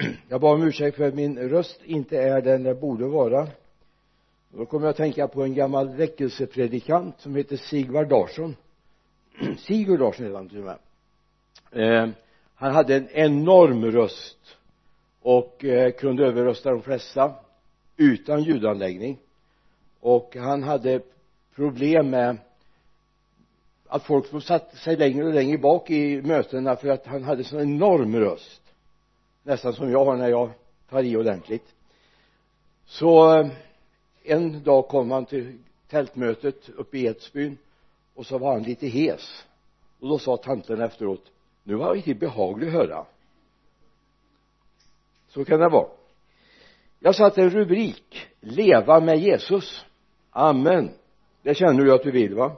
jag bad om ursäkt för att min röst inte är den den borde vara. Då kommer jag att tänka på en gammal väckelsepredikant som heter Sigvard Larsson. Sigurd Larsson heter han till och med. Eh, han hade en enorm röst och eh, kunde överrösta de flesta utan ljudanläggning. Och han hade problem med att folk satte sig längre och längre bak i mötena för att han hade sån enorm röst nästan som jag har när jag tar i ordentligt. Så eh, en dag kom han till tältmötet uppe i Edsbyn och så var han lite hes. Och då sa tanten efteråt nu var han riktigt behaglig att höra. Så kan det vara. Jag satte en rubrik leva med Jesus. Amen. Det känner du att du vill va?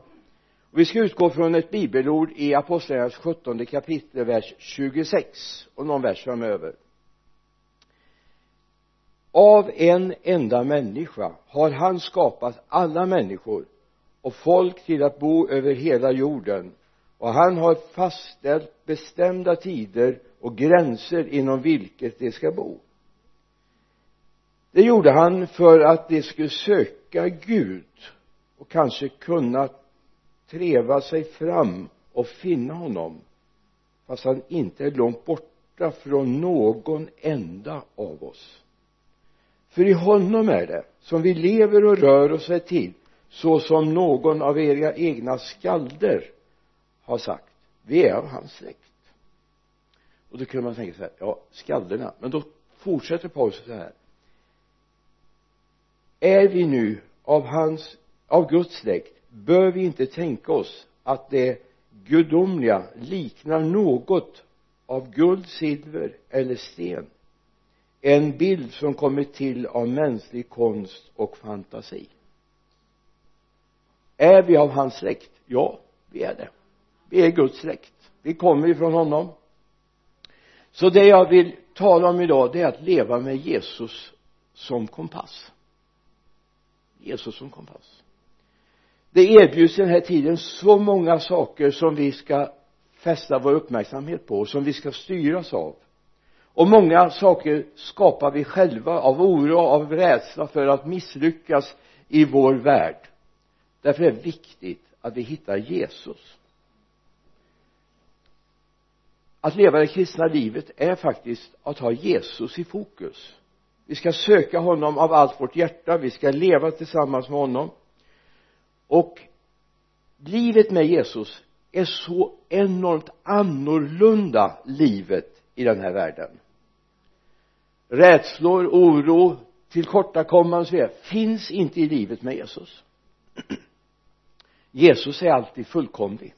Vi ska utgå från ett bibelord i apostlagärningarnas sjuttonde kapitel vers 26 och någon vers framöver. Av en enda människa har han skapat alla människor och folk till att bo över hela jorden och han har fastställt bestämda tider och gränser inom vilket de ska bo. Det gjorde han för att de skulle söka Gud och kanske kunna treva sig fram och finna honom fast han inte är långt borta från någon enda av oss. För i honom är det som vi lever och rör oss till så som någon av era egna skalder har sagt. Vi är av hans släkt. Och då kunde man tänka så här ja skalderna. Men då fortsätter Paulus så här. Är vi nu av hans av Guds släkt bör vi inte tänka oss att det gudomliga liknar något av guld, silver eller sten? En bild som kommit till av mänsklig konst och fantasi. Är vi av hans släkt? Ja vi är det. Vi är Guds släkt. Vi kommer ifrån honom. Så det jag vill tala om idag det är att leva med Jesus som kompass. Jesus som kompass det erbjuds i den här tiden så många saker som vi ska fästa vår uppmärksamhet på och som vi ska styras av. Och många saker skapar vi själva av oro, av rädsla för att misslyckas i vår värld. Därför är det viktigt att vi hittar Jesus. Att leva det kristna livet är faktiskt att ha Jesus i fokus. Vi ska söka honom av allt vårt hjärta vi ska leva tillsammans med honom och livet med Jesus är så enormt annorlunda livet i den här världen. Rädslor, oro, tillkortakommanden och så vidare finns inte i livet med Jesus. Jesus är alltid fullkomlig.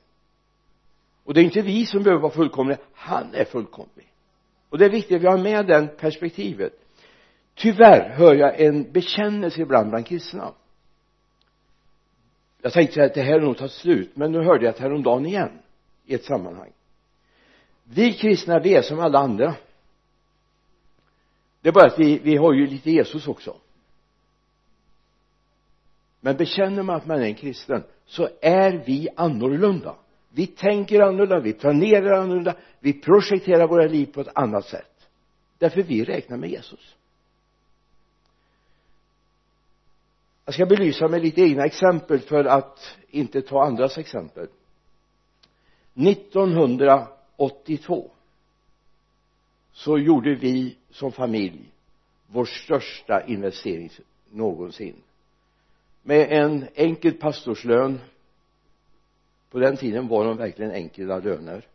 Och det är inte vi som behöver vara fullkomliga. Han är fullkomlig. Och det är viktigt att vi har med det perspektivet. Tyvärr hör jag en bekännelse ibland bland kristna jag tänkte säga att det här har nog tagit slut men nu hörde jag det häromdagen igen i ett sammanhang. Vi kristna vi är som alla andra. Det är bara att vi, vi har ju lite Jesus också. Men bekänner man att man är en kristen så är vi annorlunda. Vi tänker annorlunda, vi planerar annorlunda vi projekterar våra liv på ett annat sätt. Därför vi räknar med Jesus. Jag ska belysa med lite egna exempel för att inte ta andras exempel. 1982 så gjorde vi som familj vår största investering någonsin. Med en enkel pastorslön. På den tiden var de verkligen enkla löner.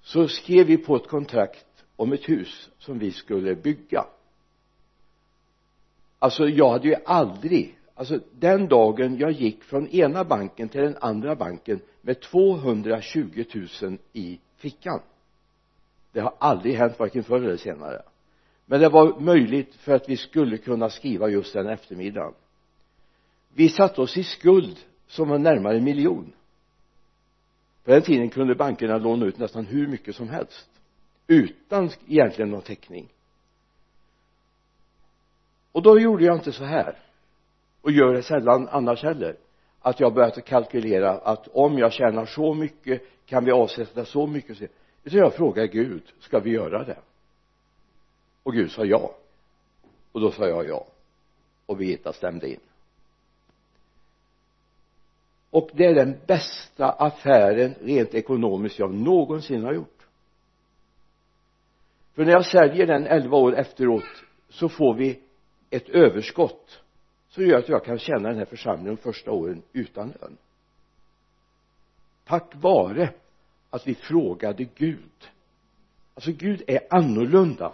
Så skrev vi på ett kontrakt om ett hus som vi skulle bygga alltså jag hade ju aldrig alltså den dagen jag gick från ena banken till den andra banken med 220 000 i fickan. Det har aldrig hänt varken förr eller senare. Men det var möjligt för att vi skulle kunna skriva just den eftermiddagen. Vi satte oss i skuld som var närmare en miljon. På den tiden kunde bankerna låna ut nästan hur mycket som helst utan egentligen någon täckning och då gjorde jag inte så här. Och gör det sällan annars heller. Att jag började kalkylera att om jag tjänar så mycket kan vi avsätta så mycket. Utan jag frågar Gud ska vi göra det? Och Gud sa ja. Och då sa jag ja. Och Birgitta stämde in. Och det är den bästa affären rent ekonomiskt jag någonsin har gjort. För när jag säljer den elva år efteråt så får vi ett överskott som gör att jag kan tjäna den här församlingen de första åren utan lön. Tack vare att vi frågade Gud. Alltså Gud är annorlunda.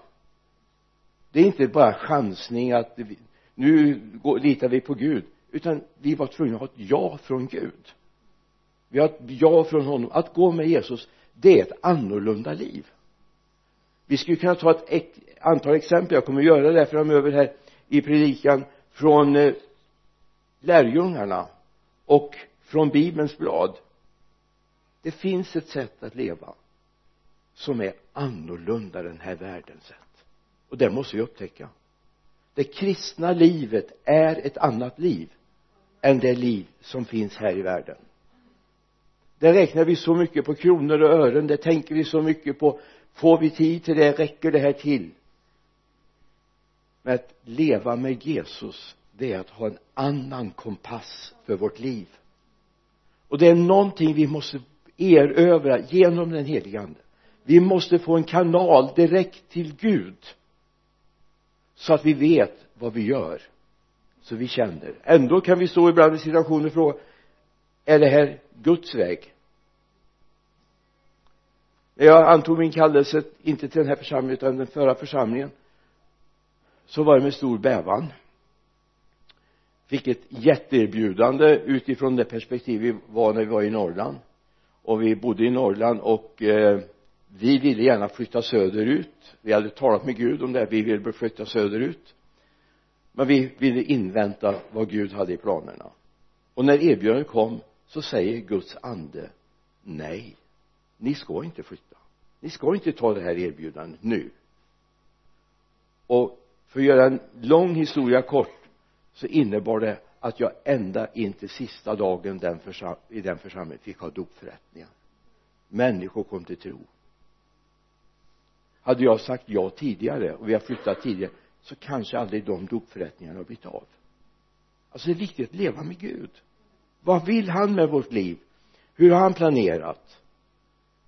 Det är inte bara chansning att vi, nu går, litar vi på Gud utan vi var tvungna att ha ett ja från Gud. Vi har ett ja från honom. Att gå med Jesus det är ett annorlunda liv. Vi skulle kunna ta ett antal exempel. Jag kommer att göra det framöver här i predikan från eh, lärjungarna och från bibelns blad. Det finns ett sätt att leva som är annorlunda den här världens sätt. Och det måste vi upptäcka. Det kristna livet är ett annat liv än det liv som finns här i världen. Där räknar vi så mycket på kronor och ören det tänker vi så mycket på. Får vi tid till det räcker det här till? Men att leva med Jesus det är att ha en annan kompass för vårt liv. Och det är någonting vi måste erövra genom den helige ande. Vi måste få en kanal direkt till Gud så att vi vet vad vi gör så vi känner. Ändå kan vi stå ibland i situationer och fråga är det här Guds väg? När jag antog min kallelse inte till den här församlingen utan den förra församlingen så var det med stor bävan. Fick ett jätteerbjudande utifrån det perspektiv vi var när vi var i Norrland. Och vi bodde i Norrland och eh, vi ville gärna flytta söderut. Vi hade talat med Gud om det vi ville flytta söderut. Men vi ville invänta vad Gud hade i planerna. Och när erbjudandet kom så säger Guds ande nej ni ska inte flytta. Ni ska inte ta det här erbjudandet nu. Och för att göra en lång historia kort så innebar det att jag ända in till sista dagen den i den församlingen fick ha dopförrättningar. Människor kom till tro. Hade jag sagt ja tidigare och vi har flyttat tidigare så kanske aldrig de dopförrättningarna har blivit av. Alltså det är viktigt att leva med Gud. Vad vill han med vårt liv? Hur har han planerat?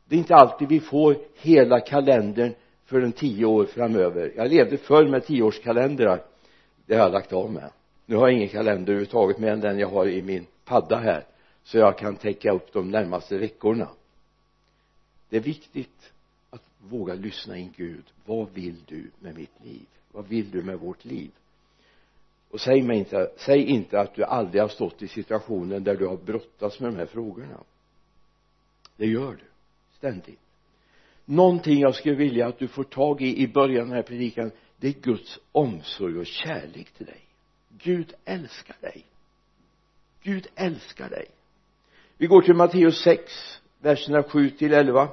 Det är inte alltid vi får hela kalendern för en tio år framöver. Jag levde förr med tioårskalendrar. Det har jag lagt av med. Nu har jag ingen kalender överhuvudtaget mer än den jag har i min padda här så jag kan täcka upp de närmaste veckorna. Det är viktigt att våga lyssna in Gud. Vad vill du med mitt liv? Vad vill du med vårt liv? Och säg mig inte säg inte att du aldrig har stått i situationen där du har brottats med de här frågorna. Det gör du ständigt någonting jag skulle vilja att du får tag i i början av den här predikan det är Guds omsorg och kärlek till dig. Gud älskar dig. Gud älskar dig. Vi går till Matteus 6 verserna 7 till 11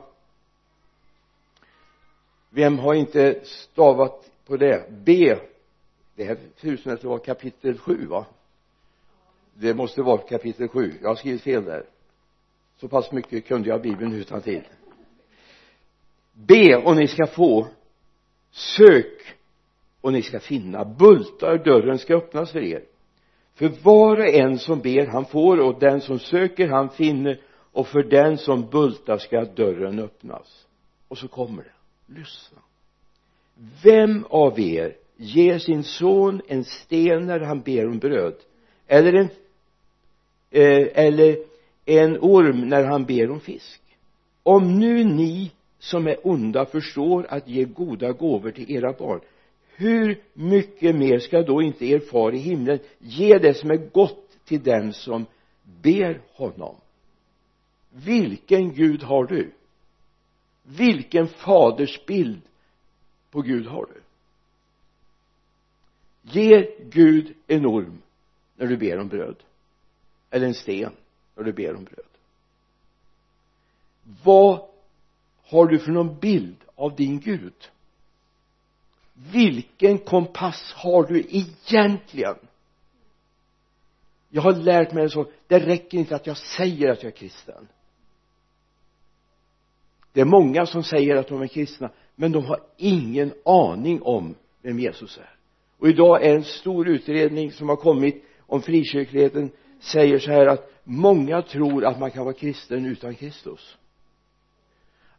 vem har inte stavat på det? B. Det här ser ut som att det var kapitel 7 va? Det måste vara kapitel 7 jag har skrivit fel där. Så pass mycket kunde jag bibeln utan till be och ni ska få. Sök och ni ska finna. Bultar dörren ska öppnas för er. För var och en som ber han får och den som söker han finner. Och för den som bultar ska dörren öppnas. Och så kommer det. Lyssna. Vem av er ger sin son en sten när han ber om bröd? Eller en eh, eller en orm när han ber om fisk? Om nu ni som är onda förstår att ge goda gåvor till era barn. Hur mycket mer ska då inte er far i himlen ge det som är gott till den som ber honom? Vilken Gud har du? Vilken fadersbild på Gud har du? Ger Gud en orm när du ber om bröd eller en sten när du ber om bröd. Vad har du för någon bild av din Gud? Vilken kompass har du egentligen? Jag har lärt mig en sak, det räcker inte att jag säger att jag är kristen. Det är många som säger att de är kristna men de har ingen aning om vem Jesus är. Och idag är en stor utredning som har kommit om frikyrkligheten säger så här att många tror att man kan vara kristen utan Kristus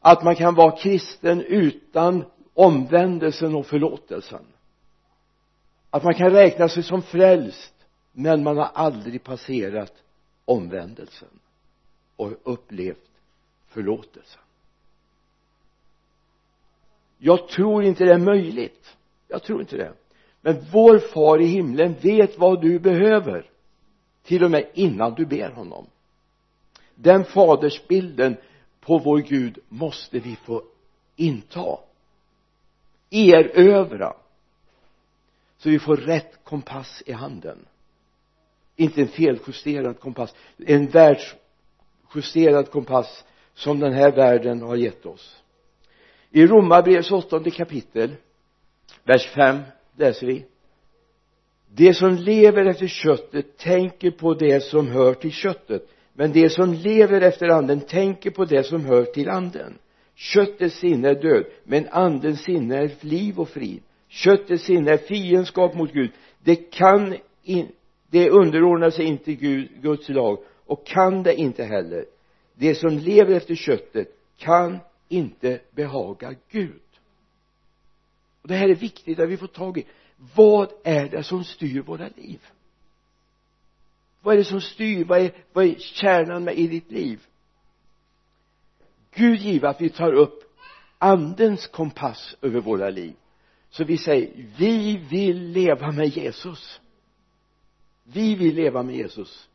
att man kan vara kristen utan omvändelsen och förlåtelsen. Att man kan räkna sig som frälst men man har aldrig passerat omvändelsen och upplevt förlåtelsen. Jag tror inte det är möjligt. Jag tror inte det. Men vår far i himlen vet vad du behöver till och med innan du ber honom. Den fadersbilden på vår Gud måste vi få inta. Erövra. Så vi får rätt kompass i handen. Inte en feljusterad kompass en världsjusterad kompass som den här världen har gett oss. I romarbrevets åttonde kapitel vers 5 läser vi. De som lever efter köttet tänker på det som hör till köttet men de som lever efter anden tänker på det som hör till anden. Köttets sinne är död men andens sinne är liv och frid. Köttets sinne är fiendskap mot Gud. Det kan in, det underordnar sig inte Gud, Guds lag och kan det inte heller. Det som lever efter köttet kan inte behaga Gud. Och det här är viktigt att vi får tag i. Vad är det som styr våra liv? Vad är det som styr? Vad är, vad är kärnan med i ditt liv? Gud give att vi tar upp andens kompass över våra liv. Så vi säger vi vill leva med Jesus. Vi vill leva med Jesus.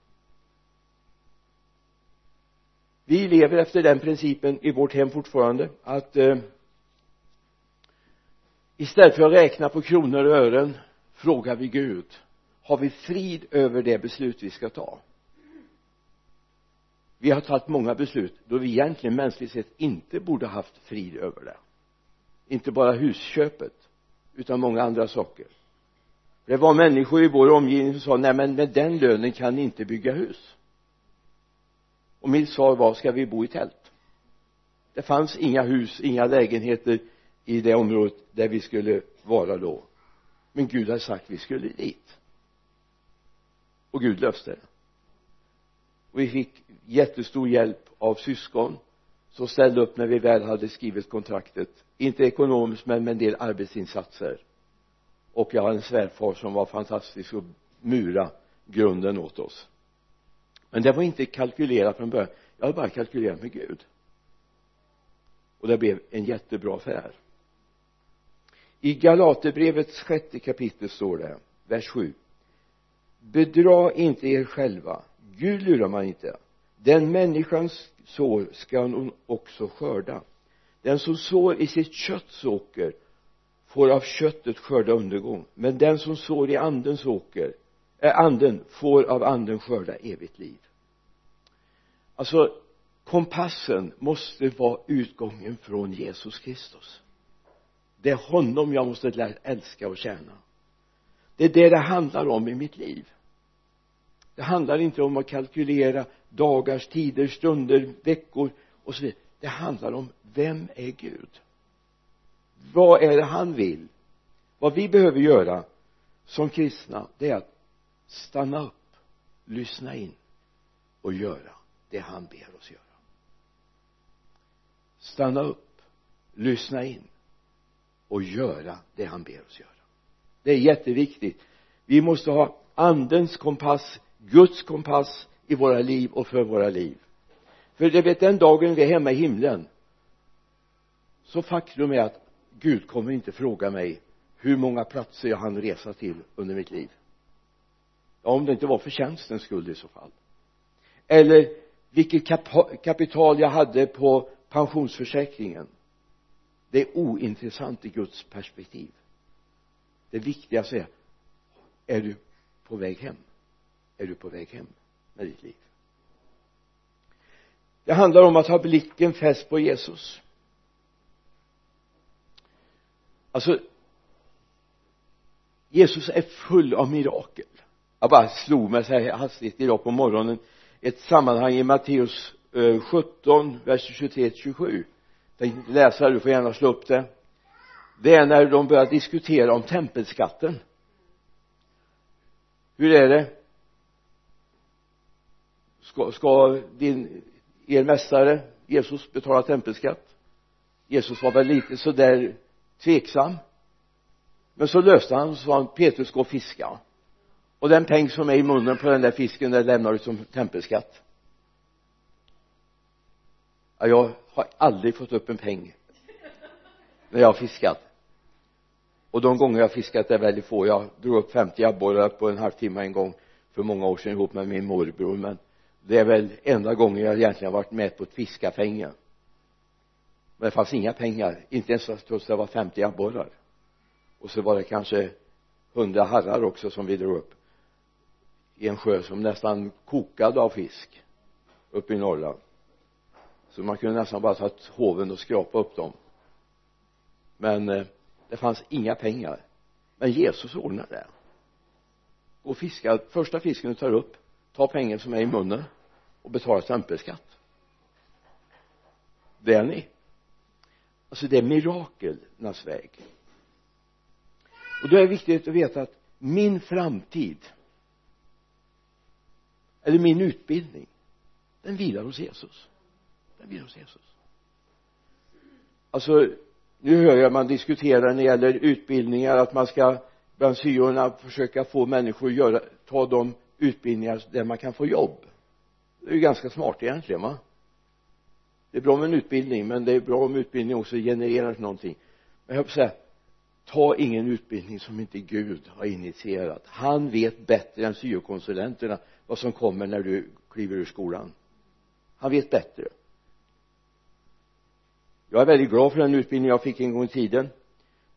Vi lever efter den principen i vårt hem fortfarande att eh, istället för att räkna på kronor och ören frågar vi Gud har vi frid över det beslut vi ska ta? Vi har tagit många beslut då vi egentligen mänskligt sett inte borde haft frid över det. Inte bara husköpet utan många andra saker. Det var människor i vår omgivning som sa nej men med den lönen kan ni inte bygga hus. Och mitt svar var ska vi bo i tält? Det fanns inga hus, inga lägenheter i det området där vi skulle vara då. Men Gud hade sagt vi skulle dit och Gud löste det. Och vi fick jättestor hjälp av syskon som ställde upp när vi väl hade skrivit kontraktet. Inte ekonomiskt men med en del arbetsinsatser. Och jag har en svärfar som var fantastisk och mura grunden åt oss. Men det var inte kalkylerat från början. Jag hade bara kalkylerat med Gud. Och det blev en jättebra affär. I Galaterbrevets sjätte kapitel står det vers 7 bedra inte er själva. Gud lurar man inte. Den människan sår ska hon också skörda. Den som sår i sitt kötts åker får av köttet skörda undergång. Men den som sår i andens åker äh, anden får av anden skörda evigt liv. Alltså kompassen måste vara utgången från Jesus Kristus. Det är honom jag måste älska och tjäna. Det är det det handlar om i mitt liv det handlar inte om att kalkylera dagars, tider, stunder, veckor och så vidare. Det handlar om vem är Gud? Vad är det han vill? Vad vi behöver göra som kristna det är att stanna upp lyssna in och göra det han ber oss göra. Stanna upp lyssna in och göra det han ber oss göra. Det är jätteviktigt. Vi måste ha andens kompass Guds kompass i våra liv och för våra liv. För det vet den dagen vi är hemma i himlen så faktum är att Gud kommer inte fråga mig hur många platser jag hann resa till under mitt liv. Ja om det inte var för tjänstens skull i så fall. Eller vilket kapital jag hade på pensionsförsäkringen. Det är ointressant i Guds perspektiv. Det viktigaste är är du på väg hem? Är du på väg hem med ditt liv. Det handlar om att ha blicken fäst på Jesus. Alltså Jesus är full av mirakel. Jag bara slog mig så här hastigt idag på morgonen ett sammanhang i Matteus eh, 17 vers 23 27 tänkte inte läsa du får gärna slå upp det. Det är när de börjar diskutera om tempelskatten. Hur är det? Ska, ska din er mästare Jesus betala tempelskatt? Jesus var väl lite sådär tveksam. Men så löste han och sa Petrus gå och fiska. Och den peng som är i munnen på den där fisken den lämnar du som tempelskatt. Ja, jag har aldrig fått upp en peng när jag har fiskat. Och de gånger jag har fiskat är väldigt få. Jag drog upp 50 abborrar på en halvtimme en gång för många år sedan ihop med min morbror men det är väl enda gången jag egentligen har varit med på ett fiskafänge men det fanns inga pengar. Inte ens trots att det var 50 abborrar. Och så var det kanske hundra harrar också som vi drog upp i en sjö som nästan kokade av fisk uppe i Norrland. Så man kunde nästan bara ta hoven och skrapa upp dem. Men eh, det fanns inga pengar. Men Jesus ordnade det. Gå och fiska. Första fisken du tar upp ta pengen som är i munnen och betala tempelskatt det är ni. Alltså det är miraklernas väg. Och då är det viktigt att veta att min framtid eller min utbildning den vilar hos Jesus. Den vilar hos Jesus. Alltså nu hör jag man diskuterar när det gäller utbildningar att man ska bland syorna försöka få människor att göra, ta de utbildningar där man kan få jobb det är ju ganska smart egentligen va? Det är bra med en utbildning men det är bra om utbildning också genererar någonting. Men jag höll säga ta ingen utbildning som inte Gud har initierat. Han vet bättre än syokonsulenterna vad som kommer när du kliver ur skolan. Han vet bättre. Jag är väldigt glad för den utbildning jag fick en gång i tiden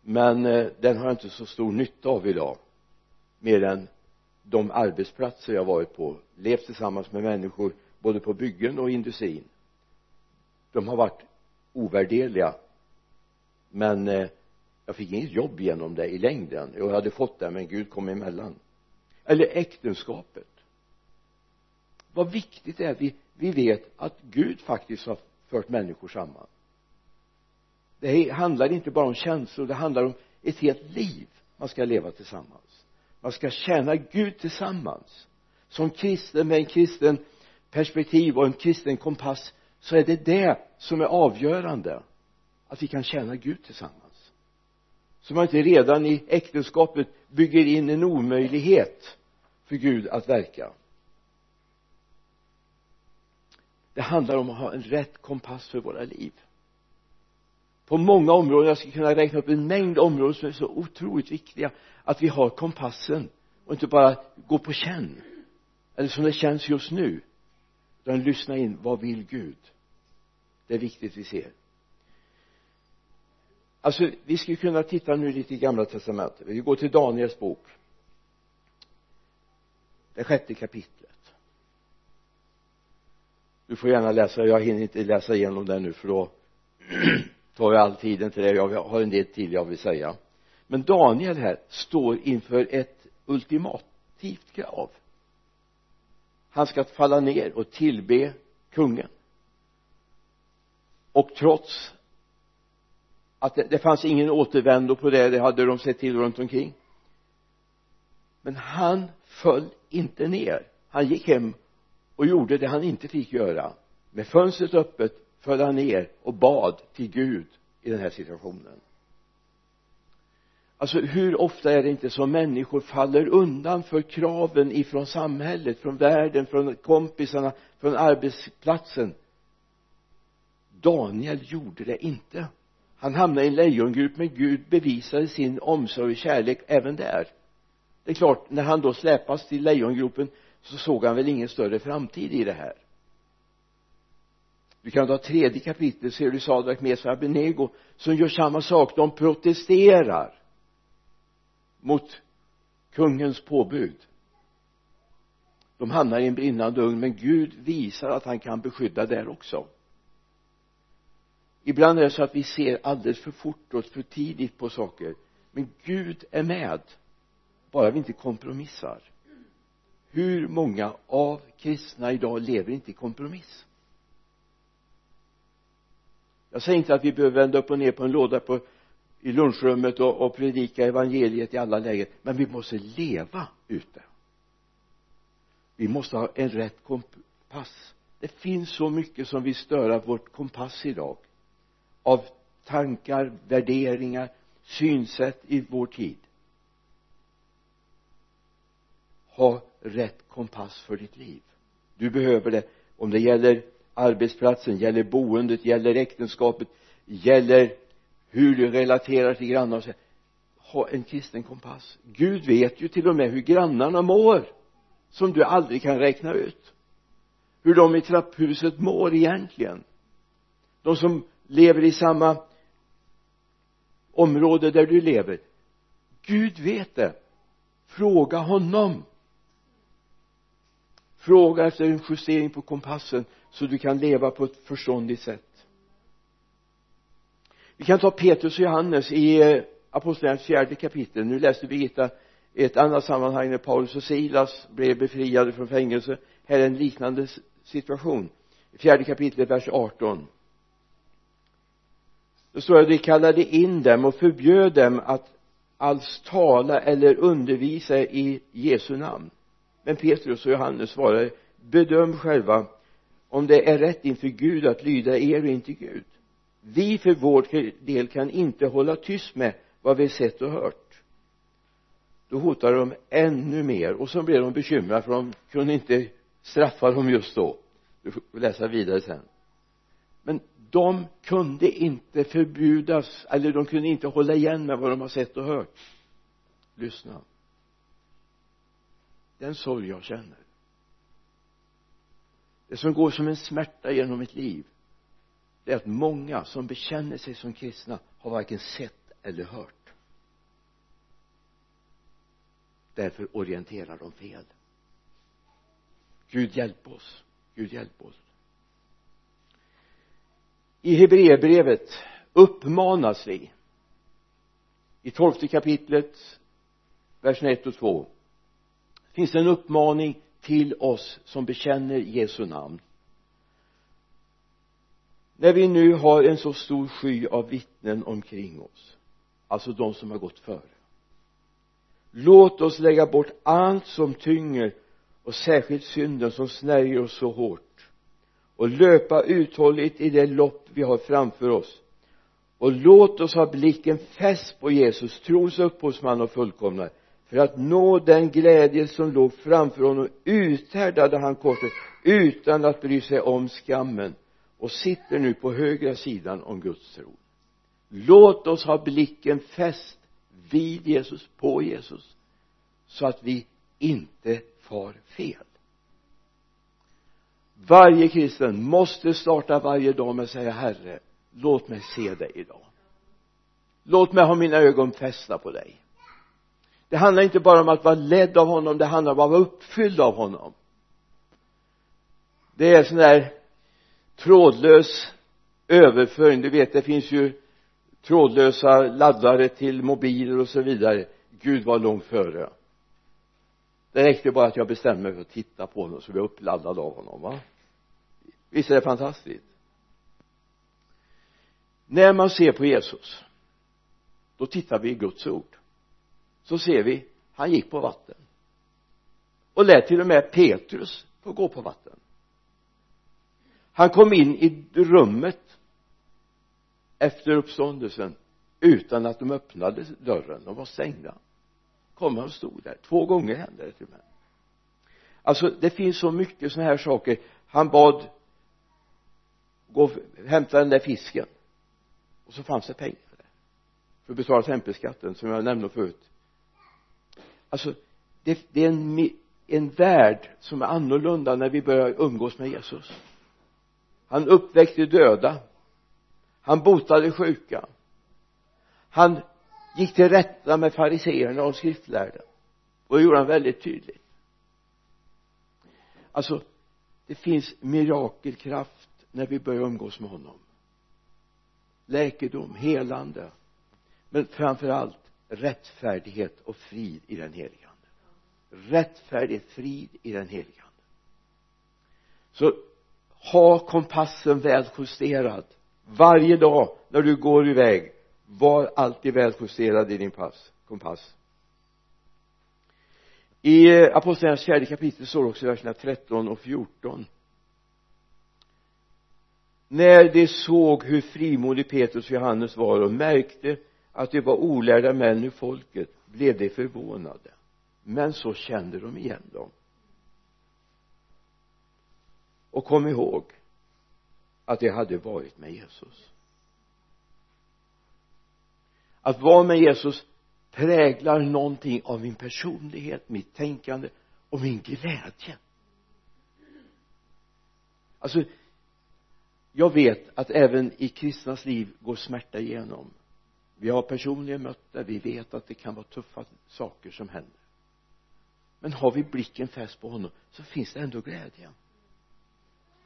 men eh, den har jag inte så stor nytta av idag mer än de arbetsplatser jag varit på levt tillsammans med människor både på byggen och industrin. De har varit ovärderliga men eh, jag fick inget jobb genom det i längden. Jag hade fått det men Gud kom emellan. Eller äktenskapet. Vad viktigt det är att vi, vi vet att Gud faktiskt har fört människor samman. Det handlar inte bara om känslor det handlar om ett helt liv man ska leva tillsammans man ska tjäna Gud tillsammans. Som kristen med en kristen perspektiv och en kristen kompass så är det det som är avgörande. Att vi kan tjäna Gud tillsammans. Så man inte redan i äktenskapet bygger in en omöjlighet för Gud att verka. Det handlar om att ha en rätt kompass för våra liv. På många områden, jag skulle kunna räkna upp en mängd områden som är så otroligt viktiga att vi har kompassen och inte bara gå på känn. Eller som det känns just nu. Utan lyssna in, vad vill Gud? Det är viktigt vi ser. Alltså vi skulle kunna titta nu lite i gamla testamentet. Vi går till Daniels bok. Det sjätte kapitlet. Du får gärna läsa, jag hinner inte läsa igenom det nu för då tar jag all tiden till det. Jag har en del till jag vill säga men Daniel här står inför ett ultimativt krav. Han ska falla ner och tillbe kungen. Och trots att det, det fanns ingen återvändo på det, det hade de sett till runt omkring. Men han föll inte ner. Han gick hem och gjorde det han inte fick göra. Med fönstret öppet föll han ner och bad till Gud i den här situationen alltså hur ofta är det inte som människor faller undan för kraven ifrån samhället, från världen, från kompisarna, från arbetsplatsen? Daniel gjorde det inte. Han hamnade i en lejongrupp men Gud bevisade sin omsorg och kärlek även där. Det är klart när han då släpas till lejongropen så såg han väl ingen större framtid i det här. Du kan ta tredje kapitlet ser du Sadrak, Mesa och Abenego som gör samma sak. De protesterar mot kungens påbud. De hamnar i en brinnande ugn men Gud visar att han kan beskydda där också. Ibland är det så att vi ser alldeles för fort och för tidigt på saker men Gud är med bara vi inte kompromissar. Hur många av kristna idag lever inte i kompromiss? Jag säger inte att vi behöver vända upp och ner på en låda på i lunchrummet och, och predika evangeliet i alla lägen men vi måste leva ute. Vi måste ha en rätt kompass. Det finns så mycket som vill störa vårt kompass idag. Av tankar, värderingar, synsätt i vår tid. Ha rätt kompass för ditt liv. Du behöver det. Om det gäller arbetsplatsen, gäller boendet, gäller äktenskapet, gäller hur du relaterar till grannar ha en kristen kompass. Gud vet ju till och med hur grannarna mår som du aldrig kan räkna ut. Hur de i trapphuset mår egentligen. De som lever i samma område där du lever. Gud vet det. Fråga honom. Fråga efter en justering på kompassen så du kan leva på ett förståndigt sätt vi kan ta Petrus och Johannes i eh, apostlagärningarnas fjärde kapitel. Nu läste Birgitta i ett annat sammanhang när Paulus och Silas blev befriade från fängelse. Här är en liknande situation. Fjärde kapitlet vers 18 då står det de kallade in dem och förbjöd dem att alls tala eller undervisa i Jesu namn. Men Petrus och Johannes svarade bedöm själva om det är rätt inför Gud att lyda er och inte Gud vi för vår del kan inte hålla tyst med vad vi sett och hört. Då hotade de ännu mer och så blev de bekymrade för de kunde inte straffa dem just då. Du får läsa vidare sen. Men de kunde inte förbjudas eller de kunde inte hålla igen med vad de har sett och hört. Lyssna. Den sorg jag känner. Det som går som en smärta genom mitt liv det är att många som bekänner sig som kristna har varken sett eller hört. Därför orienterar de fel. Gud hjälp oss. Gud hjälp oss. I Hebreerbrevet uppmanas vi i tolfte kapitlet verserna 1 och 2 finns det en uppmaning till oss som bekänner Jesu namn? När vi nu har en så stor sky av vittnen omkring oss alltså de som har gått före låt oss lägga bort allt som tynger och särskilt synden som snärjer oss så hårt och löpa uthålligt i det lopp vi har framför oss och låt oss ha blicken fäst på Jesus trons upphovsman och fullkomnare för att nå den glädje som låg framför honom uthärdade han korset utan att bry sig om skammen och sitter nu på högra sidan om Guds tron. Låt oss ha blicken fäst vid Jesus, på Jesus så att vi inte far fel. Varje kristen måste starta varje dag med att säga herre låt mig se dig idag. Låt mig ha mina ögon fästa på dig. Det handlar inte bara om att vara ledd av honom det handlar om att vara uppfylld av honom. Det är sån där trådlös överföring. Du vet det finns ju trådlösa laddare till mobiler och så vidare. Gud var långt före. Det räckte bara att jag bestämde mig för att titta på honom så blev jag uppladdad av honom va? Visst är det fantastiskt? När man ser på Jesus då tittar vi i Guds ord. Så ser vi han gick på vatten. Och lät till och med Petrus få gå på vatten han kom in i rummet efter uppståndelsen utan att de öppnade dörren. De var stängda. Kom han och stod där. Två gånger hände det till och med. Alltså det finns så mycket sådana här saker. Han bad gå hämta den där fisken. Och så fanns det pengar där. För att betala tempelskatten som jag nämnde förut. Alltså det, det är en, en värld som är annorlunda när vi börjar umgås med Jesus han uppväckte döda. Han botade sjuka. Han gick till rätta med fariseerna och skriftlärda. Och det gjorde han väldigt tydligt. Alltså det finns mirakelkraft när vi börjar umgås med honom. Läkedom, helande. Men framför allt rättfärdighet och frid i den helige ande. Rättfärdighet, frid i den helige ande. Så ha kompassen väl justerad varje dag när du går iväg var alltid väljusterad i din pass, kompass. I eh, apostlagärningarnas fjärde kapitel står också i verserna 13 och 14 när de såg hur frimodig Petrus och Johannes var och märkte att de var olärda män ur folket blev de förvånade. Men så kände de igen dem och kom ihåg att det hade varit med Jesus. Att vara med Jesus präglar någonting av min personlighet, mitt tänkande och min glädje. Alltså jag vet att även i kristnas liv går smärta igenom. Vi har personligen mött det, vi vet att det kan vara tuffa saker som händer. Men har vi blicken fäst på honom så finns det ändå glädje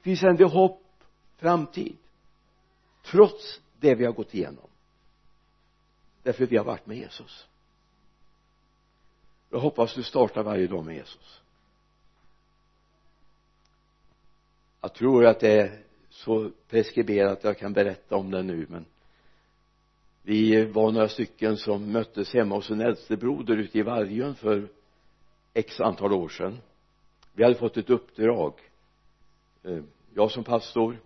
finns ändå hopp framtid. Trots det vi har gått igenom. Därför vi har varit med Jesus. Jag hoppas du startar varje dag med Jesus. Jag tror att det är så preskriberat jag kan berätta om det nu men vi var några stycken som möttes hemma hos en äldstebroder ute i Vargön för x antal år sedan. Vi hade fått ett uppdrag eh, jag som pastor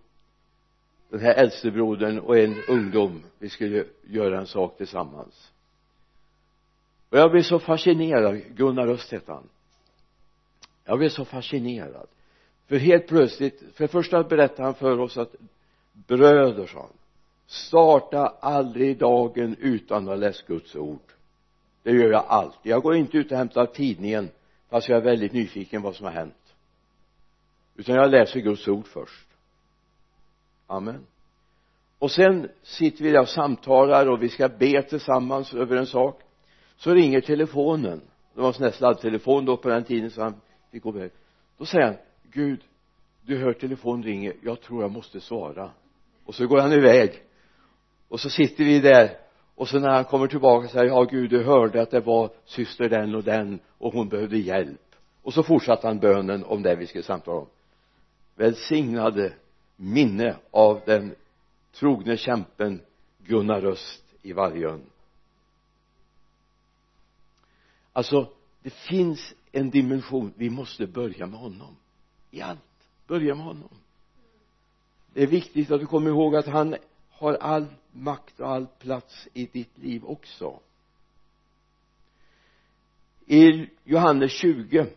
den här äldstebrodern och en ungdom vi skulle göra en sak tillsammans. Och jag blev så fascinerad Gunnar Öst hette han. Jag blev så fascinerad. För helt plötsligt för det första berättade han för oss att bröder sa han starta aldrig dagen utan att läsa Guds ord. Det gör jag alltid. Jag går inte ut och hämtar tidningen fast jag är väldigt nyfiken vad som har hänt utan jag läser Guds ord först. Amen. Och sen sitter vi där och samtalar och vi ska be tillsammans över en sak. Så ringer telefonen. Det var en sån där sladdtelefon då på den tiden så han fick gå iväg då säger han Gud du hör telefonen ringer. Jag tror jag måste svara. Och så går han iväg. Och så sitter vi där. Och så när han kommer tillbaka säger ja Gud du hörde att det var syster den och den och hon behövde hjälp. Och så fortsatte han bönen om det vi skulle samtala om välsignade minne av den trogne kämpen Gunnar Röst i Vargön. Alltså det finns en dimension. Vi måste börja med honom. I allt. Börja med honom. Det är viktigt att du kommer ihåg att han har all makt och all plats i ditt liv också. I Johannes 20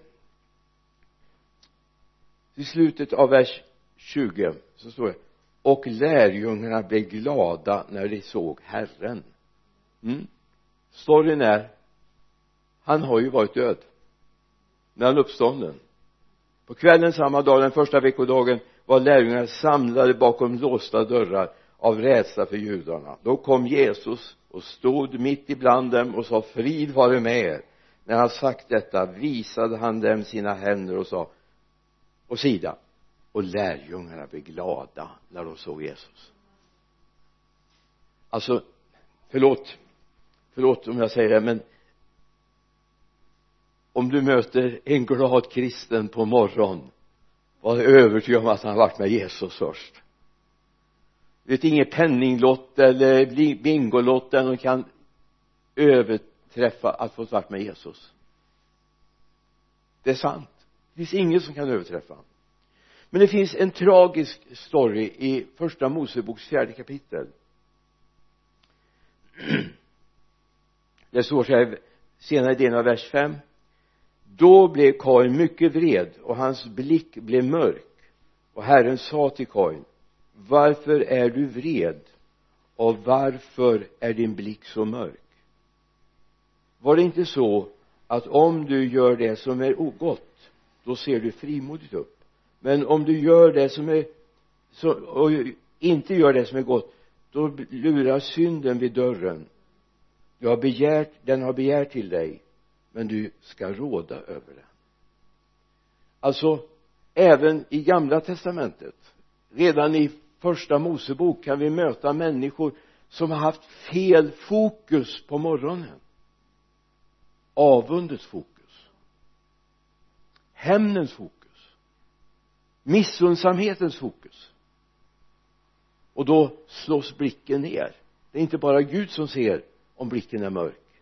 i slutet av vers 20 så står det och lärjungarna blev glada när de såg Herren. Mm. storyn är han har ju varit död när han uppstånden på kvällen samma dag den första veckodagen var lärjungarna samlade bakom låsta dörrar av rädsla för judarna. Då kom Jesus och stod mitt ibland dem och sa frid vare med er. När han sagt detta visade han dem sina händer och sa och sida och lärjungarna blev glada när de såg Jesus. Alltså förlåt förlåt om jag säger det men om du möter en glad kristen på morgon var övertygad om att han har varit med Jesus först. Vet inget penninglott eller bingolott där de kan överträffa att få varit med Jesus. Det är sant det finns ingen som kan överträffa men det finns en tragisk story i första Moseboks fjärde kapitel. Det står så här senare delen av vers 5 då blev Kain mycket vred och hans blick blev mörk. Och Herren sa till Kain varför är du vred och varför är din blick så mörk? Var det inte så att om du gör det som är ogott då ser du frimodigt upp. Men om du gör det som är så, och inte gör det som är gott då lurar synden vid dörren. Du har begärt, den har begärt till dig men du ska råda över den. Alltså även i gamla testamentet redan i första mosebok kan vi möta människor som har haft fel fokus på morgonen. Avundets fokus hämndens fokus. Missundsamhetens fokus. Och då slås blicken ner. Det är inte bara Gud som ser om blicken är mörk.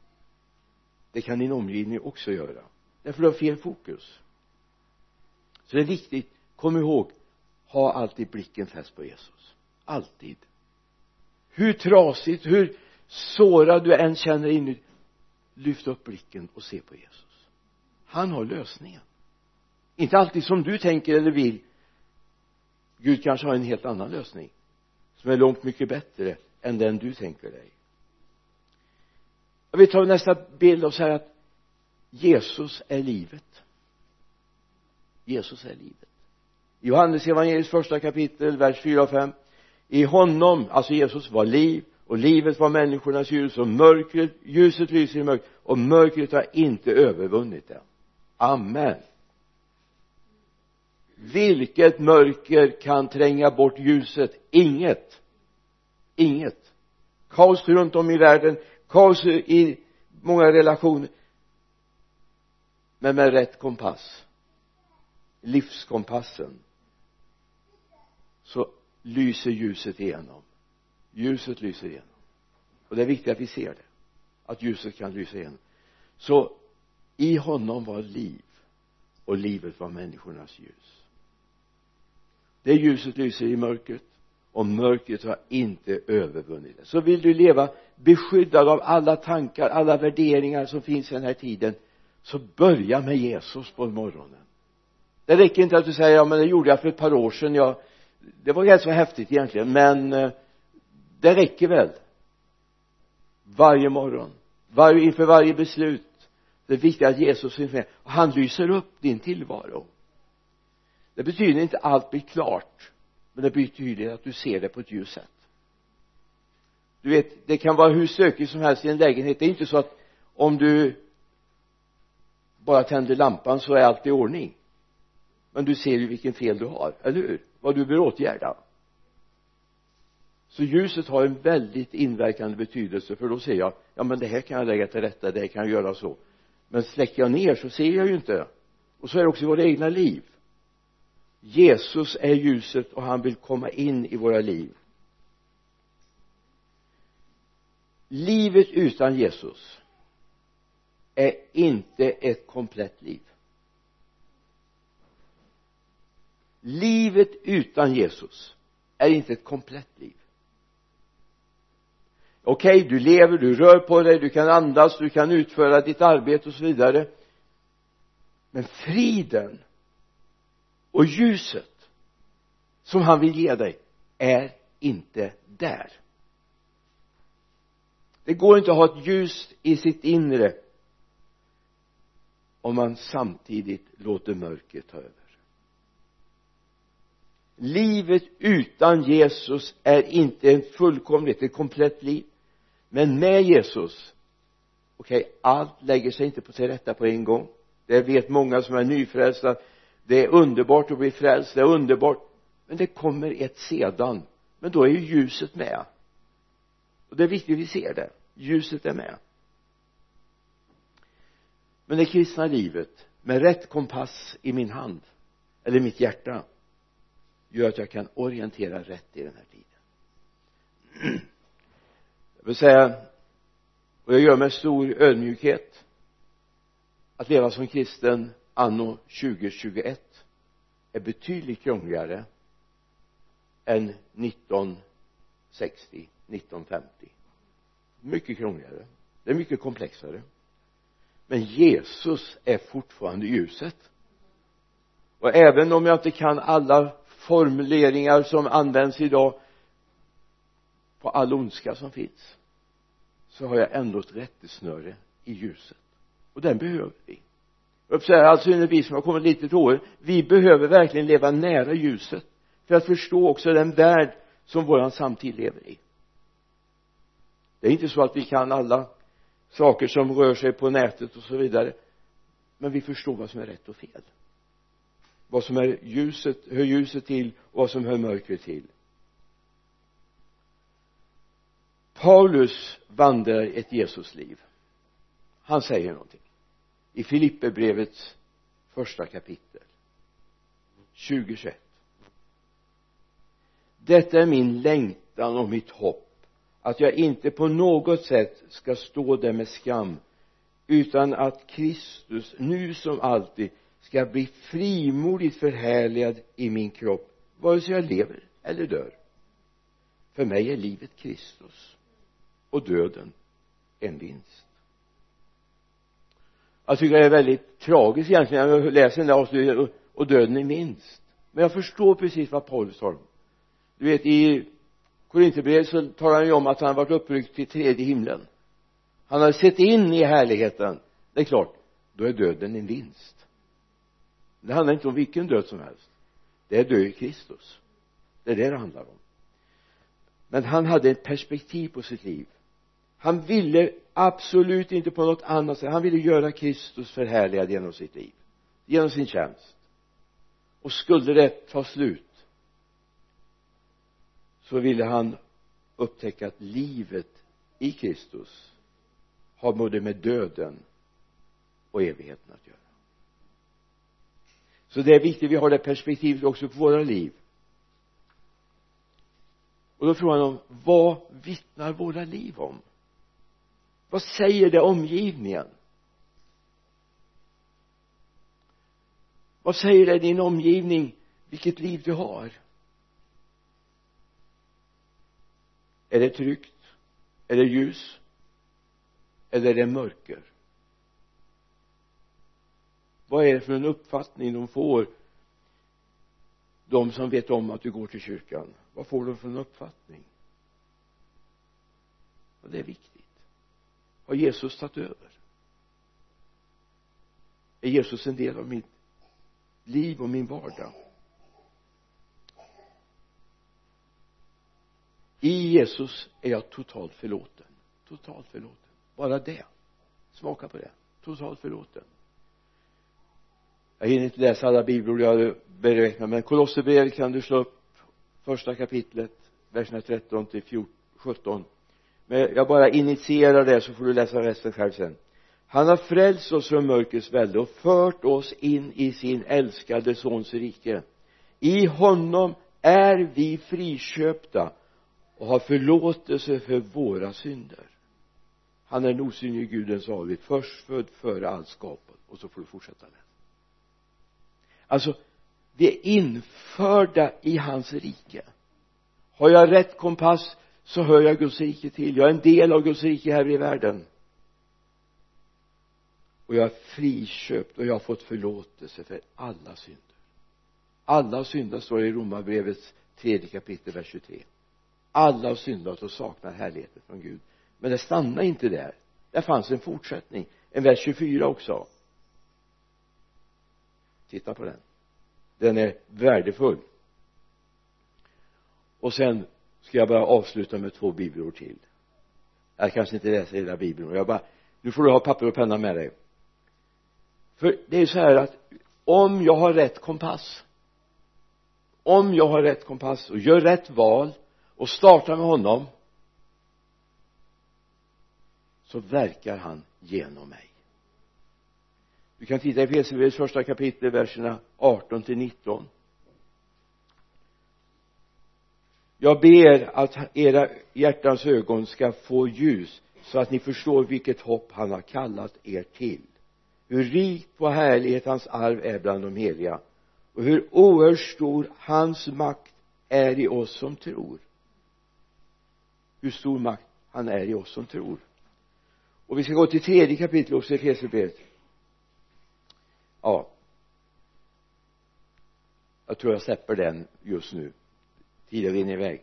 Det kan din omgivning också göra. Därför du har fel fokus. Så det är viktigt kom ihåg ha alltid blicken fäst på Jesus. Alltid. Hur trasigt, hur sårad du än känner inuti lyft upp blicken och se på Jesus. Han har lösningen inte alltid som du tänker eller vill. Gud kanske har en helt annan lösning som är långt mycket bättre än den du tänker dig. Jag vill ta nästa bild och säga att Jesus är livet. Jesus är livet. Johannes evangeliets första kapitel, vers 4 och 5 i honom, alltså Jesus var liv och livet var människornas ljus och mörkret, ljuset lyser i mörkret och mörkret har inte övervunnit det amen vilket mörker kan tränga bort ljuset? Inget. Inget. Kaos runt om i världen kaos i många relationer. Men med rätt kompass livskompassen så lyser ljuset igenom. Ljuset lyser igenom. Och det är viktigt att vi ser det att ljuset kan lysa igenom. Så i honom var liv och livet var människornas ljus det ljuset lyser i mörkret och mörkret har inte övervunnit det. Så vill du leva beskyddad av alla tankar, alla värderingar som finns i den här tiden så börja med Jesus på morgonen. Det räcker inte att du säger ja men det gjorde jag för ett par år sedan jag det var rätt så häftigt egentligen men eh, det räcker väl? Varje morgon varje, inför varje beslut det är viktigt att Jesus finns med. Och han lyser upp din tillvaro det betyder inte att allt blir klart men det betyder att du ser det på ett ljust sätt. Du vet det kan vara hur stökigt som helst i en lägenhet. Det är inte så att om du bara tänder lampan så är allt i ordning. Men du ser ju vilken fel du har, eller hur? Vad du bör åtgärda så ljuset har en väldigt inverkande betydelse för då ser jag ja men det här kan jag lägga till rätta, det här kan jag göra så. Men släcker jag ner så ser jag ju inte. Och så är det också i våra egna liv. Jesus är ljuset och han vill komma in i våra liv. Livet utan Jesus är inte ett komplett liv. Livet utan Jesus är inte ett komplett liv. Okej okay, du lever, du rör på dig, du kan andas, du kan utföra ditt arbete och så vidare. Men friden och ljuset som han vill ge dig är inte där. Det går inte att ha ett ljus i sitt inre om man samtidigt låter mörkret ta över. Livet utan Jesus är inte ett fullkomligt, ett komplett liv. Men med Jesus okej, okay, allt lägger sig inte på sig rätta på en gång. Det vet många som är nyfrälsta det är underbart att bli frälst, det är underbart. Men det kommer ett sedan. Men då är ju ljuset med. Och det är viktigt att vi ser det. Ljuset är med. Men det kristna livet med rätt kompass i min hand eller mitt hjärta gör att jag kan orientera rätt i den här tiden. Jag vill säga och jag gör med stor ödmjukhet att leva som kristen anno 2021 är betydligt krångligare än 1960 1950 mycket krångligare. Det är mycket komplexare. Men Jesus är fortfarande ljuset. Och även om jag inte kan alla formuleringar som används idag på all ondska som finns så har jag ändå ett rättesnöre i ljuset. Och den behöver vi säger alltså vi som har kommit lite till år vi behöver verkligen leva nära ljuset för att förstå också den värld som våran samtid lever i. Det är inte så att vi kan alla saker som rör sig på nätet och så vidare men vi förstår vad som är rätt och fel. Vad som är ljuset, hör ljuset till och vad som hör mörkret till. Paulus vandrar ett Jesusliv. Han säger någonting i Filipperbrevets första kapitel 2021 detta är min längtan och mitt hopp att jag inte på något sätt ska stå där med skam utan att Kristus nu som alltid ska bli frimodigt förhärligad i min kropp vare sig jag lever eller dör. För mig är livet Kristus och döden en vinst jag tycker det är väldigt tragiskt egentligen. När jag läser den där avslutningen och döden är minst. Men jag förstår precis vad Paulus talar om du vet i Korinthierbrevet så talar han ju om att han varit uppryckt till tredje himlen. Han har sett in i härligheten. Det är klart då är döden en vinst. Det handlar inte om vilken död som helst. Det är död i Kristus. Det är det det handlar om. Men han hade ett perspektiv på sitt liv han ville absolut inte på något annat sätt. Han ville göra Kristus förhärligad genom sitt liv genom sin tjänst. Och skulle det ta slut så ville han upptäcka att livet i Kristus har både med döden och evigheten att göra. Så det är viktigt vi har det perspektivet också på våra liv. Och då frågar han om vad vittnar våra liv om? Vad säger det omgivningen vad säger det din omgivning vilket liv du har? Är det tryggt? Är det ljus? Eller är det mörker? Vad är det för en uppfattning de får de som vet om att du går till kyrkan? Vad får de för en uppfattning? Och det är viktigt har Jesus tagit över? Är Jesus en del av mitt liv och min vardag? I Jesus är jag totalt förlåten. Totalt förlåten. Bara det. Smaka på det. Totalt förlåten. Jag hinner inte läsa alla bibelord jag hade beräknat men Kolosserbrevet kan du slå upp första kapitlet verserna 13 till 17 men jag bara initierar det så får du läsa resten själv sen. Han har frälst oss från mörkrets välde och fört oss in i sin älskade sons rike. I honom är vi friköpta och har förlåtelse för våra synder. Han är den osynlige gudens avbild förstfödd före allt skapat och så får du fortsätta läsa. Alltså vi är införda i hans rike. Har jag rätt kompass så hör jag Guds rike till. Jag är en del av Guds rike här i världen. Och jag är friköpt och jag har fått förlåtelse för alla synder. Alla synder står det i romarbrevets tredje kapitel vers 23 alla har syndat och saknar härligheten från Gud. Men det stannar inte där. Det fanns en fortsättning. En vers 24 också. Titta på den. Den är värdefull. Och sen ska jag bara avsluta med två bibelord till? Jag kanske inte läser hela bibeln jag bara nu får du ha papper och penna med dig. För det är ju så här att om jag har rätt kompass om jag har rätt kompass och gör rätt val och startar med honom så verkar han genom mig. Du kan titta i Efesierbrevets första kapitel verserna 18 till 19 jag ber att era hjärtans ögon ska få ljus så att ni förstår vilket hopp han har kallat er till. Hur rikt på härlighet hans arv är bland de heliga och hur oerhört stor hans makt är i oss som tror. Hur stor makt han är i oss som tror. Och vi ska gå till tredje kapitlet också i Efesierbrevet. Ja. Jag tror jag släpper den just nu tiden rinner iväg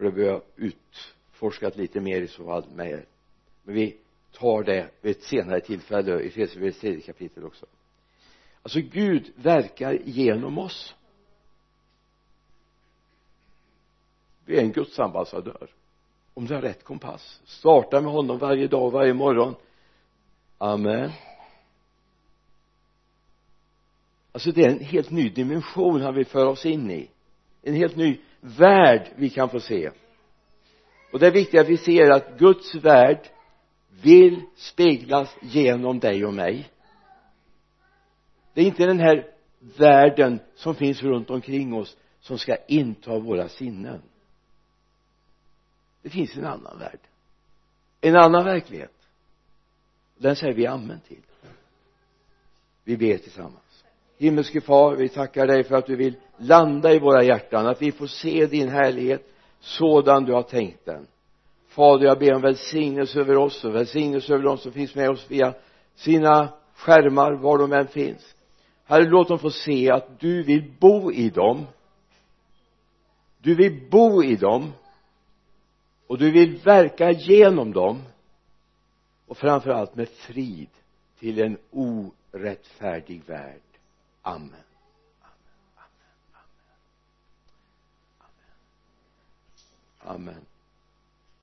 för det behöver jag utforskat lite mer i så fall med er. Men vi tar det vid ett senare tillfälle i Efesierbrevets tredje kapitel också. Alltså Gud verkar genom oss. Vi är en Guds ambassadör. Om du har rätt kompass. Starta med honom varje dag varje morgon. Amen. Alltså det är en helt ny dimension han vill föra oss in i. En helt ny värld vi kan få se. Och det är viktigt att vi ser att Guds värld vill speglas genom dig och mig. Det är inte den här världen som finns runt omkring oss som ska inta våra sinnen. Det finns en annan värld. En annan verklighet. Den säger vi amen till. Vi ber tillsammans. Himmelske far vi tackar dig för att du vill landa i våra hjärtan att vi får se din härlighet sådan du har tänkt den. Fader jag ber om välsignelse över oss och välsignelse över dem som finns med oss via sina skärmar var de än finns. Herre låt dem få se att du vill bo i dem. Du vill bo i dem. Och du vill verka genom dem. Och framför allt med frid till en orättfärdig värld. Amen. Amen